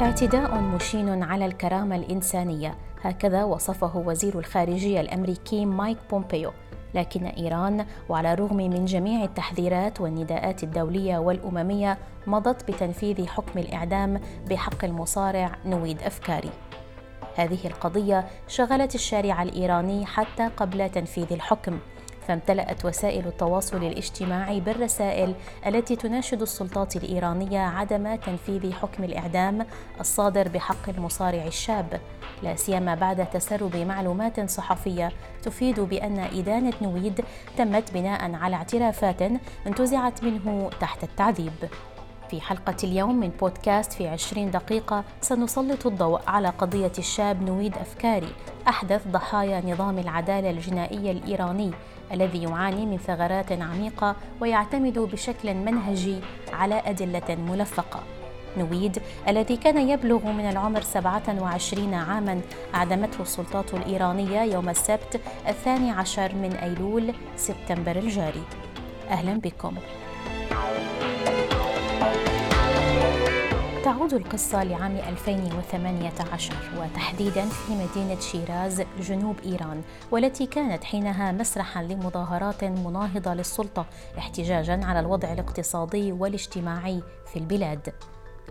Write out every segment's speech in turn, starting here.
اعتداء مشين على الكرامة الإنسانية. هكذا وصفه وزير الخارجية الأمريكي مايك بومبيو. لكن إيران وعلى الرغم من جميع التحذيرات والنداءات الدولية والأممية مضت بتنفيذ حكم الإعدام بحق المصارع نويد أفكاري. هذه القضية شغلت الشارع الإيراني حتى قبل تنفيذ الحكم. فامتلأت وسائل التواصل الاجتماعي بالرسائل التي تناشد السلطات الإيرانية عدم تنفيذ حكم الإعدام الصادر بحق المصارع الشاب. لا سيما بعد تسرب معلومات صحفية تفيد بأن إدانة نويد تمت بناء على اعترافات انتزعت منه تحت التعذيب. في حلقة اليوم من بودكاست في عشرين دقيقة سنسلط الضوء على قضية الشاب نويد أفكاري أحدث ضحايا نظام العدالة الجنائية الإيراني الذي يعاني من ثغرات عميقة ويعتمد بشكل منهجي على أدلة ملفقة. نويد الذي كان يبلغ من العمر 27 عاما أعدمته السلطات الإيرانية يوم السبت الثاني عشر من أيلول سبتمبر الجاري. أهلا بكم. تعود القصة لعام 2018 وتحديدا في مدينة شيراز جنوب إيران والتي كانت حينها مسرحا لمظاهرات مناهضة للسلطة احتجاجا على الوضع الاقتصادي والاجتماعي في البلاد.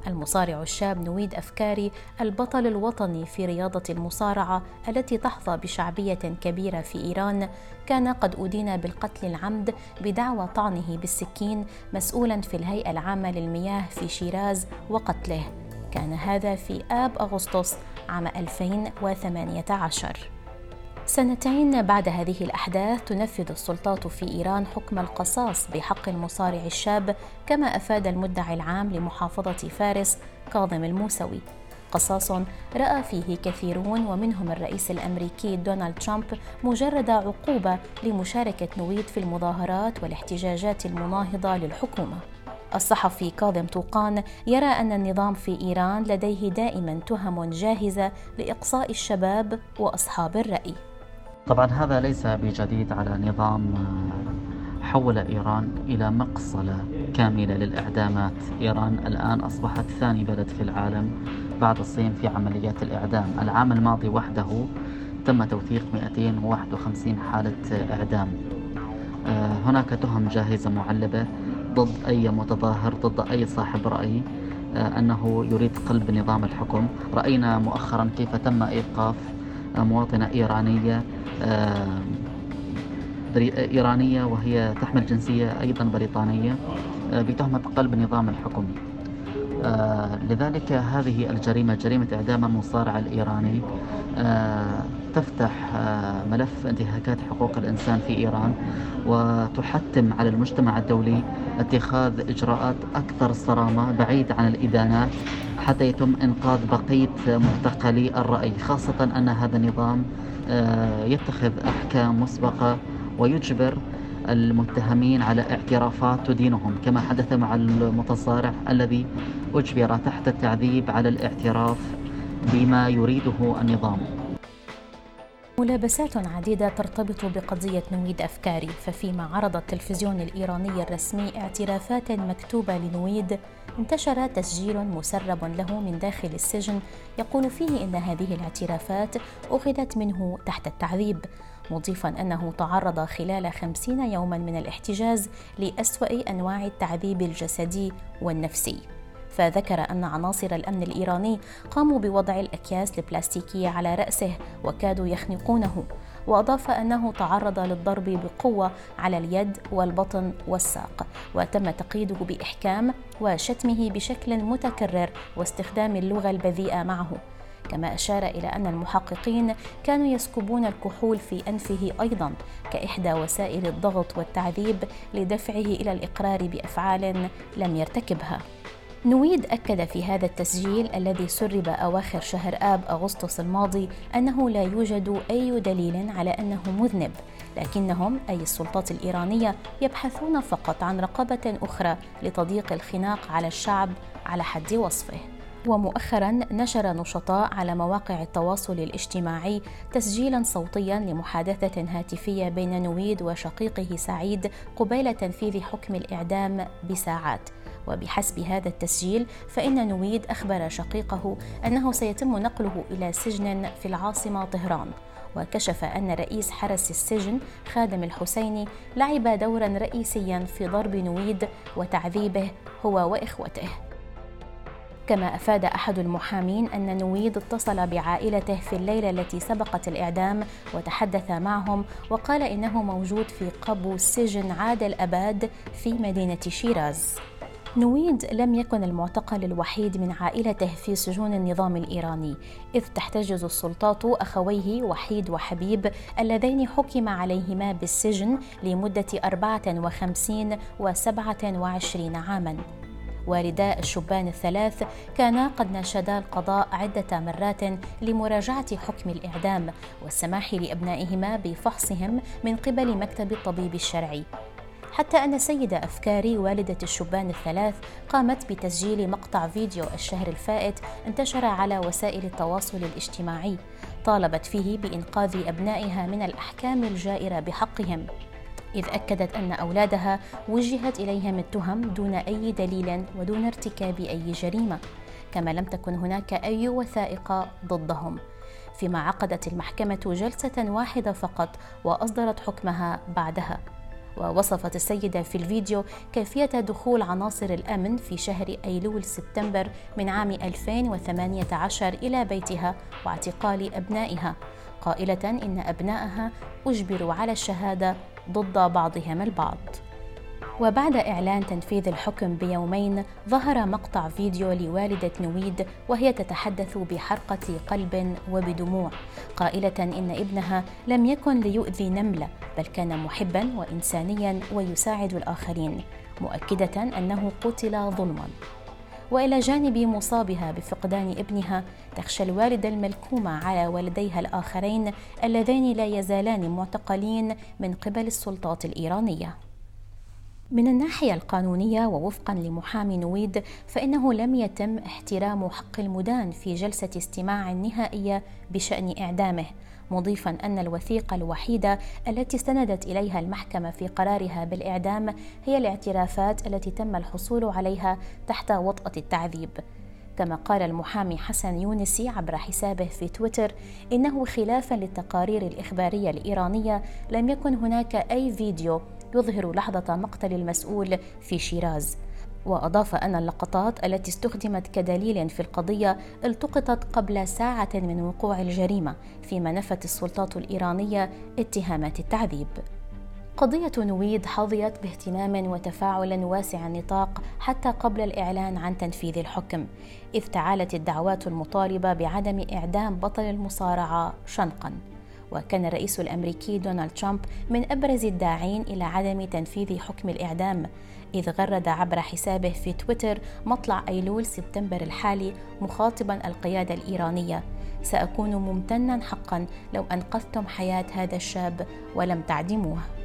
المصارع الشاب نويد أفكاري البطل الوطني في رياضة المصارعة التي تحظى بشعبية كبيرة في إيران. كان قد أدين بالقتل العمد بدعوى طعنه بالسكين مسؤولا في الهيئة العامة للمياه في شيراز وقتله. كان هذا في آب أغسطس عام 2018 سنتين بعد هذه الأحداث تنفذ السلطات في إيران حكم القصاص بحق المصارع الشاب كما أفاد المدعي العام لمحافظة فارس كاظم الموسوي. قصاص رأى فيه كثيرون ومنهم الرئيس الأمريكي دونالد ترامب مجرد عقوبة لمشاركة نويد في المظاهرات والاحتجاجات المناهضة للحكومة. الصحفي كاظم طوقان يرى أن النظام في إيران لديه دائما تهم جاهزة لإقصاء الشباب وأصحاب الرأي. طبعا هذا ليس بجديد على نظام حول إيران إلى مقصلة كاملة للإعدامات. إيران الآن أصبحت ثاني بلد في العالم بعد الصين في عمليات الإعدام. العام الماضي وحده تم توثيق 251 حالة إعدام. آه، هناك تهم جاهزة معلبة ضد أي متظاهر ضد أي صاحب رأي آه، أنه يريد قلب نظام الحكم. رأينا مؤخرا كيف تم إيقاف مواطنة إيرانية إيرانية وهي تحمل جنسية أيضا بريطانية آه، بتهمة قلب نظام الحكم. آه، لذلك هذه الجريمة جريمة إعدام المصارع الإيراني آه، تفتح ملف انتهاكات حقوق الإنسان في إيران وتحتم على المجتمع الدولي اتخاذ إجراءات أكثر صرامة بعيد عن الإدانات حتى يتم إنقاذ بقية معتقلي الرأي خاصة أن هذا النظام آه، يتخذ أحكام مسبقة ويجبر المتهمين على اعترافات تدينهم كما حدث مع المتصارع الذي أجبر تحت التعذيب على الاعتراف بما يريده النظام. ملابسات عديدة ترتبط بقضية نويد أفكاري ففيما عرض التلفزيون الإيراني الرسمي اعترافات مكتوبة لنويد انتشر تسجيل مسرب له من داخل السجن يقول فيه إن هذه الاعترافات أخذت منه تحت التعذيب مضيفا أنه تعرض خلال خمسين يوما من الاحتجاز لأسوأ أنواع التعذيب الجسدي والنفسي. فذكر أن عناصر الأمن الإيراني قاموا بوضع الأكياس البلاستيكية على رأسه وكادوا يخنقونه وأضاف أنه تعرض للضرب بقوة على اليد والبطن والساق وتم تقييده بإحكام وشتمه بشكل متكرر واستخدام اللغة البذيئة معه كما أشار إلى أن المحققين كانوا يسكبون الكحول في أنفه أيضا كإحدى وسائل الضغط والتعذيب لدفعه إلى الإقرار بأفعال لم يرتكبها. نويد أكد في هذا التسجيل الذي سرب أواخر شهر آب أغسطس الماضي أنه لا يوجد أي دليل على أنه مذنب لكنهم أي السلطات الإيرانية يبحثون فقط عن رقابة أخرى لتضييق الخناق على الشعب على حد وصفه. ومؤخرا نشر نشطاء على مواقع التواصل الاجتماعي تسجيلا صوتيا لمحادثة هاتفية بين نويد وشقيقه سعيد قبيل تنفيذ حكم الإعدام بساعات. وبحسب هذا التسجيل فإن نويد أخبر شقيقه أنه سيتم نقله إلى سجن في العاصمة طهران وكشف أن رئيس حرس السجن خادم الحسيني لعب دورا رئيسيا في ضرب نويد وتعذيبه هو وإخوته. كما أفاد أحد المحامين أن نويد اتصل بعائلته في الليلة التي سبقت الإعدام وتحدث معهم وقال إنه موجود في قبو سجن عادل أباد في مدينة شيراز. نويد لم يكن المعتقل الوحيد من عائلته في سجون النظام الإيراني إذ تحتجز السلطات أخويه وحيد وحبيب اللذين حكم عليهما بالسجن لمدة 54 و 27 عاماً. والدا الشبان الثلاث كانا قد ناشدا القضاء عدة مرات لمراجعة حكم الإعدام والسماح لأبنائهما بفحصهم من قبل مكتب الطبيب الشرعي. حتى أن سيدة أفكاري والدة الشبان الثلاث قامت بتسجيل مقطع فيديو الشهر الفائت انتشر على وسائل التواصل الاجتماعي طالبت فيه بإنقاذ أبنائها من الأحكام الجائرة بحقهم. إذ أكدت أن أولادها وجهت إليهم التهم دون أي دليل ودون ارتكاب أي جريمة كما لم تكن هناك أي وثائق ضدهم. فيما عقدت المحكمة جلسة واحدة فقط وأصدرت حكمها بعدها. ووصفت السيدة في الفيديو كيفية دخول عناصر الأمن في شهر أيلول سبتمبر من عام 2018 إلى بيتها واعتقال أبنائها. قائلة إن أبنائها أجبروا على الشهادة ضد بعضهم البعض. وبعد إعلان تنفيذ الحكم بيومين ظهر مقطع فيديو لوالدة نويد وهي تتحدث بحرقة قلب وبدموع. قائلة إن ابنها لم يكن ليؤذي نملة بل كان محبا وإنسانيا ويساعد الآخرين مؤكدة أنه قتل ظلما. وإلى جانب مصابها بفقدان ابنها تخشى الوالده الملكومه على والديها الآخرين اللذين لا يزالان معتقلين من قبل السلطات الإيرانية. من الناحية القانونية ووفقا لمحامي نويد فإنه لم يتم احترام حق المدان في جلسة استماع نهائية بشأن إعدامه مضيفا أن الوثيقة الوحيدة التي استندت إليها المحكمة في قرارها بالإعدام هي الاعترافات التي تم الحصول عليها تحت وطأة التعذيب. كما قال المحامي حسن يونسي عبر حسابه في تويتر إنه خلافا للتقارير الإخبارية الإيرانية لم يكن هناك أي فيديو يظهر لحظة مقتل المسؤول في شيراز وأضاف أن اللقطات التي استخدمت كدليل في القضية التقطت قبل ساعة من وقوع الجريمة فيما نفت السلطات الإيرانية اتهامات التعذيب قضية نويد حظيت باهتمام وتفاعل واسع النطاق حتى قبل الإعلان عن تنفيذ الحكم، إذ تعالت الدعوات المطالبة بعدم إعدام بطل المصارعة شنقا. وكان الرئيس الأمريكي دونالد ترامب من أبرز الداعين إلى عدم تنفيذ حكم الإعدام إذ غرد عبر حسابه في تويتر مطلع أيلول سبتمبر الحالي مخاطبا القيادة الإيرانية سأكون ممتنا حقا لو أنقذتم حياة هذا الشاب ولم تعدموه.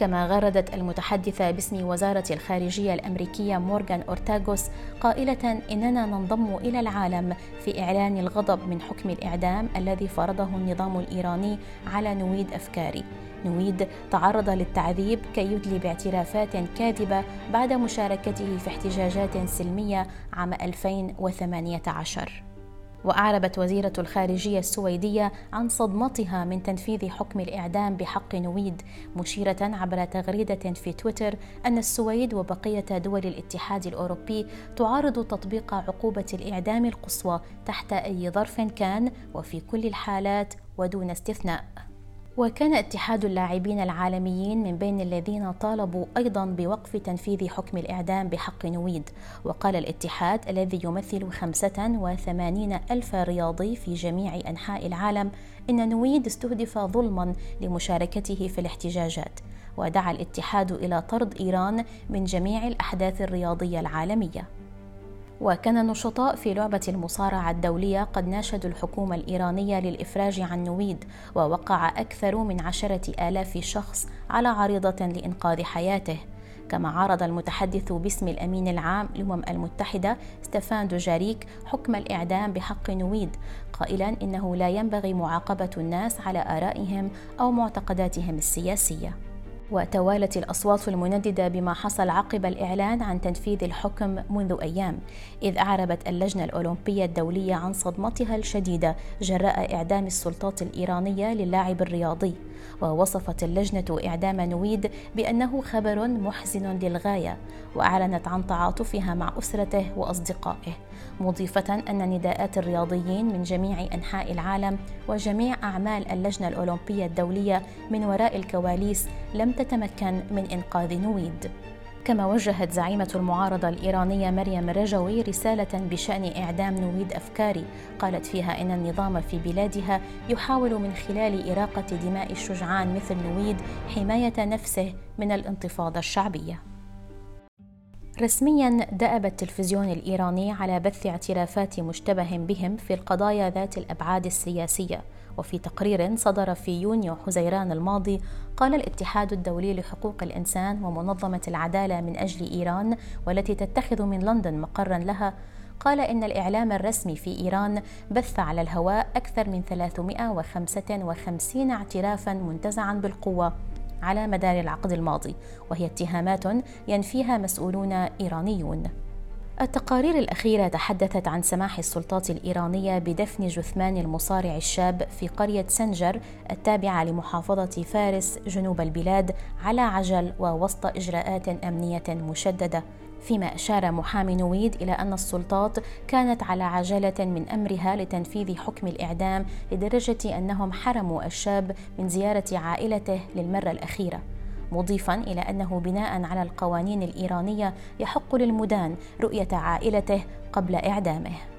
كما غردت المتحدثة باسم وزارة الخارجية الأمريكية مورغان أورتاغوس قائلة إننا ننضم إلى العالم في إعلان الغضب من حكم الإعدام الذي فرضه النظام الإيراني على نويد أفكاري. نويد تعرض للتعذيب كي يدلي باعترافات كاذبة بعد مشاركته في احتجاجات سلمية عام 2018 وأعربت وزيرة الخارجية السويدية عن صدمتها من تنفيذ حكم الإعدام بحق نويد مشيرة عبر تغريدة في تويتر أن السويد وبقية دول الاتحاد الأوروبي تعارض تطبيق عقوبة الإعدام القصوى تحت أي ظرف كان وفي كل الحالات ودون استثناء. وكان اتحاد اللاعبين العالميين من بين الذين طالبوا أيضا بوقف تنفيذ حكم الإعدام بحق نويد. وقال الاتحاد الذي يمثل 85 ألف رياضي في جميع أنحاء العالم إن نويد استهدف ظلما لمشاركته في الاحتجاجات. ودعا الاتحاد إلى طرد إيران من جميع الأحداث الرياضية العالمية. وكان النشطاء في لعبة المصارعة الدولية قد ناشدوا الحكومة الإيرانية للإفراج عن نويد ووقع أكثر من عشرة آلاف شخص على عريضة لإنقاذ حياته. كما عارض المتحدث باسم الأمين العام للأمم المتحدة ستefan دوجاريك حكم الإعدام بحق نويد قائلا إنه لا ينبغي معاقبة الناس على آرائهم أو معتقداتهم السياسية. وتوالت الأصوات المنددة بما حصل عقب الإعلان عن تنفيذ الحكم منذ أيام إذ أعربت اللجنة الأولمبية الدولية عن صدمتها الشديدة جراء إعدام السلطات الإيرانية للاعب الرياضي. ووصفت اللجنة إعدام نويد بأنه خبر محزن للغاية وأعلنت عن تعاطفها مع أسرته وأصدقائه مضيفة أن نداءات الرياضيين من جميع أنحاء العالم وجميع أعمال اللجنة الأولمبية الدولية من وراء الكواليس لم تتمكن من إنقاذ نويد. كما وجهت زعيمة المعارضة الإيرانية مريم رجوي رسالة بشأن إعدام نويد أفكاري. قالت فيها إن النظام في بلادها يحاول من خلال إراقة دماء الشجعان مثل نويد حماية نفسه من الانتفاضة الشعبية. رسميا دأب التلفزيون الإيراني على بث اعترافات مشتبه بهم في القضايا ذات الأبعاد السياسية. وفي تقرير صدر في يونيو حزيران الماضي قال الاتحاد الدولي لحقوق الإنسان ومنظمة العدالة من أجل إيران والتي تتخذ من لندن مقرا لها قال إن الإعلام الرسمي في إيران بث على الهواء أكثر من 355 اعترافا منتزعا بالقوة. على مدار العقد الماضي وهي اتهامات ينفيها مسؤولون إيرانيون. التقارير الأخيرة تحدثت عن سماح السلطات الإيرانية بدفن جثمان المصارع الشاب في قرية سنجر التابعة لمحافظة فارس جنوب البلاد على عجل ووسط إجراءات أمنية مشددة. فيما أشار محامي نويد إلى أن السلطات كانت على عجلة من أمرها لتنفيذ حكم الإعدام لدرجة أنهم حرموا الشاب من زيارة عائلته للمرة الأخيرة. مضيفا إلى أنه بناء على القوانين الإيرانية يحق للمدان رؤية عائلته قبل إعدامه.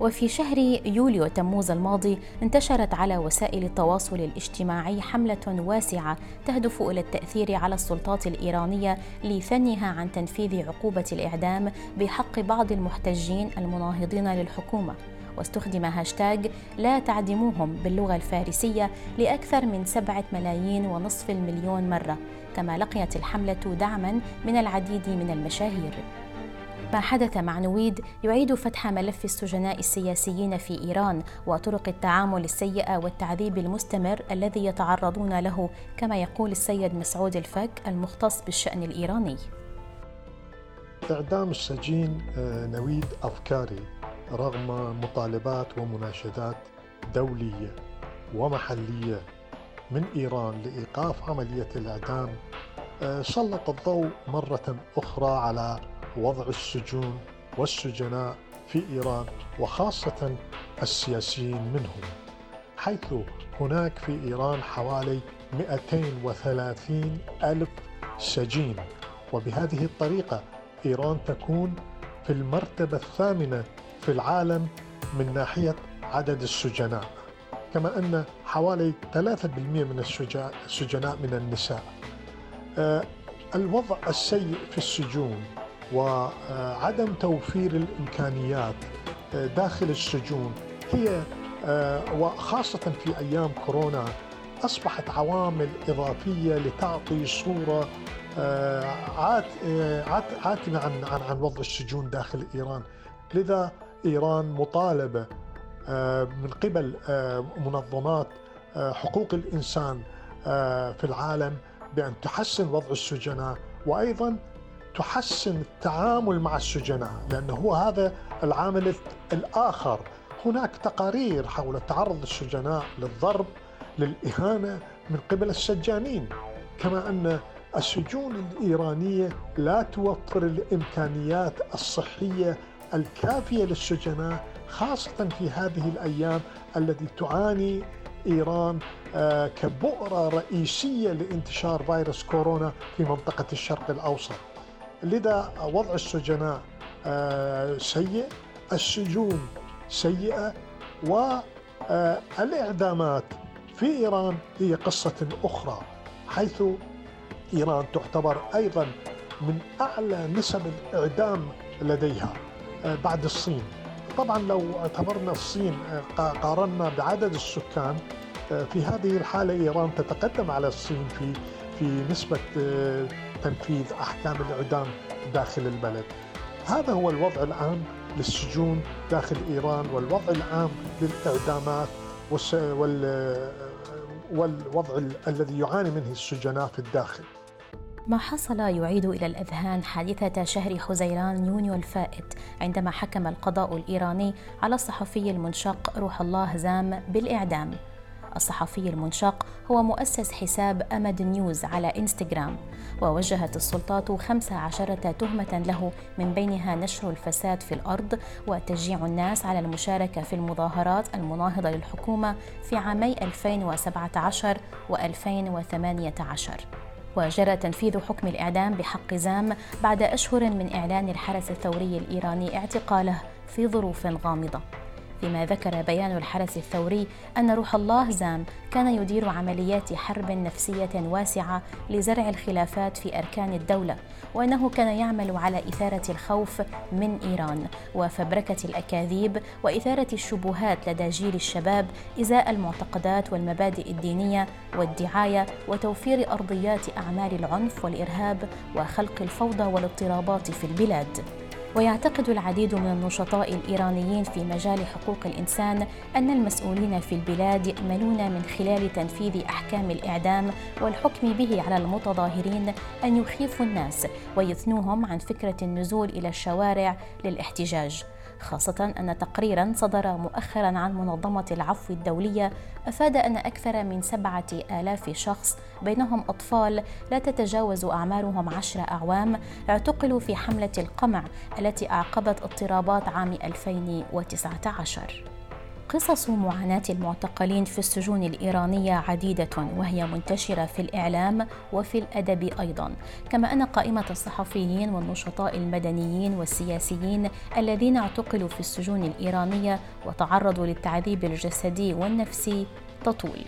وفي شهر يوليو تموز الماضي انتشرت على وسائل التواصل الاجتماعي حملة واسعة تهدف إلى التأثير على السلطات الإيرانية لثنيها عن تنفيذ عقوبة الإعدام بحق بعض المحتجين المناهضين للحكومة. واستخدم هاشتاج لا تعدموهم باللغة الفارسية لأكثر من سبعة ملايين ونصف المليون مرة كما لقيت الحملة دعما من العديد من المشاهير. ما حدث مع نويد يعيد فتح ملف السجناء السياسيين في إيران وطرق التعامل السيئة والتعذيب المستمر الذي يتعرضون له كما يقول السيد مسعود الفك المختص بالشأن الإيراني. إعدام السجين آه، نويد أفكاري رغم مطالبات ومناشدات دولية ومحلية من إيران لإيقاف عملية الإعدام آه، سلط الضوء مرة أخرى على وضع السجون والسجناء في إيران وخاصة السياسيين منهم حيث هناك في إيران حوالي 230 ألف سجين. وبهذه الطريقة إيران تكون في المرتبة الثامنة في العالم من ناحية عدد السجناء كما أن حوالي 3% من السجناء من النساء. آه، الوضع السيء في السجون وعدم توفير الإمكانيات آه، داخل السجون هي آه، وخاصة في أيام كورونا أصبحت عوامل إضافية لتعطي صورة آه، عاتمة عن عن عن وضع السجون داخل إيران. لذا إيران مطالبة من قبل منظمات حقوق الإنسان في العالم بأن تحسن وضع السجناء وأيضا تحسن التعامل مع السجناء لأنه هو هذا العامل الآخر. هناك تقارير حول تعرض السجناء للضرب للإهانة من قبل السجانين كما أن السجون الإيرانية لا توفر الإمكانيات الصحية الكافية للسجناء خاصة في هذه الأيام التي تعاني إيران آه، كبؤرة رئيسية لانتشار فيروس كورونا في منطقة الشرق الأوسط. لذا وضع السجناء آه، سيء السجون سيئة والإعدامات في إيران هي قصة أخرى حيث إيران تعتبر أيضا من أعلى نسب الإعدام لديها آه، بعد الصين. طبعا لو اعتبرنا الصين آه، قارنا بعدد السكان في هذه الحالة إيران تتقدم على الصين في في نسبة تنفيذ أحكام الإعدام داخل البلد. هذا هو الوضع العام للسجون داخل إيران والوضع العام للإعدامات والوضع الذي يعاني منه السجناء في الداخل. ما حصل يعيد إلى الأذهان حادثة شهر حزيران يونيو الفائت عندما حكم القضاء الإيراني على الصحفي المنشق روح الله زام بالإعدام. الصحفي المنشق هو مؤسس حساب أمد نيوز على إنستغرام ووجهت السلطات خمس عشرة تهمة له من بينها نشر الفساد في الأرض وتشجيع الناس على المشاركة في المظاهرات المناهضة للحكومة في عامي 2017 و 2018 وجرى تنفيذ حكم الإعدام بحق زام بعد أشهر من إعلان الحرس الثوري الإيراني اعتقاله في ظروف غامضة. فيما ذكر بيان الحرس الثوري أن روح الله زام كان يدير عمليات حرب نفسية واسعة لزرع الخلافات في أركان الدولة وأنه كان يعمل على إثارة الخوف من إيران وفبركة الأكاذيب وإثارة الشبهات لدى جيل الشباب إزاء المعتقدات والمبادئ الدينية والدعاية وتوفير أرضيات أعمال العنف والإرهاب وخلق الفوضى والاضطرابات في البلاد. ويعتقد العديد من النشطاء الإيرانيين في مجال حقوق الإنسان أن المسؤولين في البلاد ياملون من خلال تنفيذ أحكام الإعدام والحكم به على المتظاهرين أن يخيفوا الناس ويثنوهم عن فكرة النزول إلى الشوارع للاحتجاج. خاصة أن تقريرا صدر مؤخرا عن منظمة العفو الدولية أفاد أن أكثر من سبعة آلاف شخص بينهم أطفال لا تتجاوز أعمارهم عشر أعوام اعتقلوا في حملة القمع التي أعقبت اضطرابات عام 2019 قصص معاناة المعتقلين في السجون الإيرانية عديدة وهي منتشرة في الإعلام وفي الأدب أيضا، كما أن قائمة الصحفيين والنشطاء المدنيين والسياسيين الذين اعتقلوا في السجون الإيرانية وتعرضوا للتعذيب الجسدي والنفسي تطول.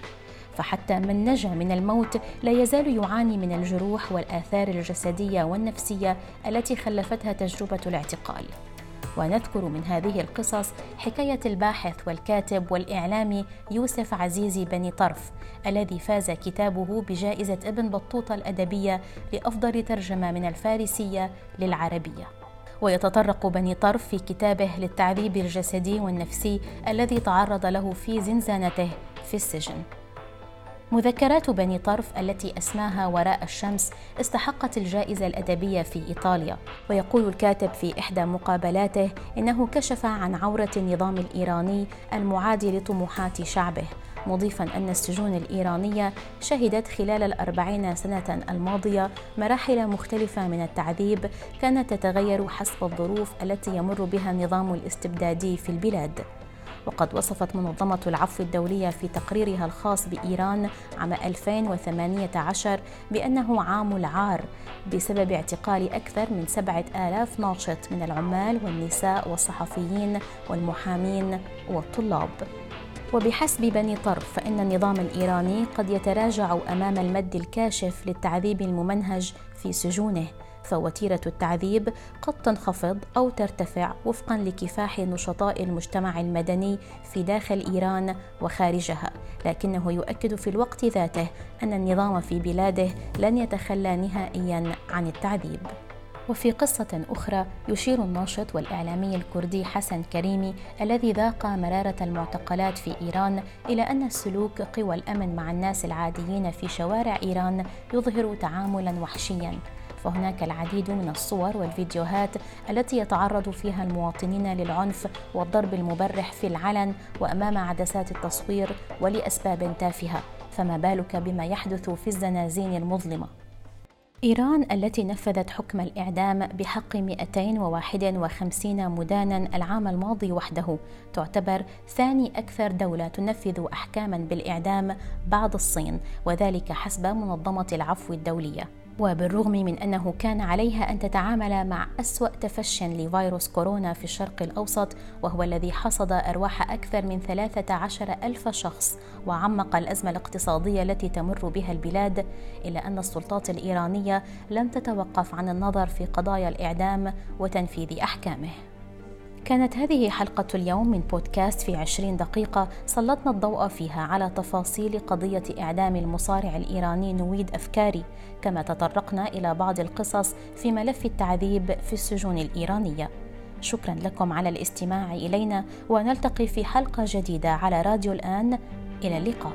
فحتى من نجا من الموت لا يزال يعاني من الجروح والآثار الجسدية والنفسية التي خلفتها تجربة الاعتقال. ونذكر من هذه القصص حكاية الباحث والكاتب والإعلامي يوسف عزيزي بني طرف الذي فاز كتابه بجائزة ابن بطوطة الأدبية لأفضل ترجمة من الفارسية للعربية. ويتطرق بني طرف في كتابه للتعذيب الجسدي والنفسي الذي تعرض له في زنزانته في السجن. مذكرات بني طرف التي اسماها وراء الشمس استحقت الجائزة الأدبية في إيطاليا. ويقول الكاتب في إحدى مقابلاته إنه كشف عن عورة النظام الإيراني المعادي لطموحات شعبه مضيفا أن السجون الإيرانية شهدت خلال الأربعين سنة الماضية مراحل مختلفة من التعذيب كانت تتغير حسب الظروف التي يمر بها النظام الاستبدادي في البلاد. وقد وصفت منظمة العفو الدولية في تقريرها الخاص بإيران عام 2018 بأنه عام العار بسبب اعتقال أكثر من سبعة آلاف ناشط من العمال والنساء والصحفيين والمحامين والطلاب. وبحسب بني طرف فإن النظام الإيراني قد يتراجع أمام المد الكاشف للتعذيب الممنهج في سجونه فوتيرة التعذيب قد تنخفض أو ترتفع وفقا لكفاح نشطاء المجتمع المدني في داخل إيران وخارجها، لكنه يؤكد في الوقت ذاته أن النظام في بلاده لن يتخلى نهائيا عن التعذيب. وفي قصة أخرى يشير الناشط والإعلامي الكردي حسن كريمي الذي ذاق مرارة المعتقلات في إيران إلى أن سلوك قوى الأمن مع الناس العاديين في شوارع إيران يظهر تعاملا وحشيا. فهناك العديد من الصور والفيديوهات التي يتعرض فيها المواطنين للعنف والضرب المبرح في العلن وأمام عدسات التصوير ولأسباب تافهة. فما بالك بما يحدث في الزنازين المظلمة؟ إيران التي نفذت حكم الإعدام بحق 251 مدانا العام الماضي وحده. تعتبر ثاني أكثر دولة تنفذ أحكاما بالإعدام بعد الصين وذلك حسب منظمة العفو الدولية. وبالرغم من أنه كان عليها أن تتعامل مع أسوأ تفش لفيروس كورونا في الشرق الأوسط وهو الذي حصد أرواح أكثر من 13 ألف شخص وعمق الأزمة الاقتصادية التي تمر بها البلاد إلا أن السلطات الإيرانية لم تتوقف عن النظر في قضايا الإعدام وتنفيذ أحكامه. كانت هذه حلقة اليوم من بودكاست في عشرين دقيقة سلطنا الضوء فيها على تفاصيل قضية إعدام المصارع الإيراني نويد أفكاري كما تطرقنا إلى بعض القصص في ملف التعذيب في السجون الإيرانية. شكرا لكم على الاستماع إلينا ونلتقي في حلقة جديدة على راديو الآن. إلى اللقاء.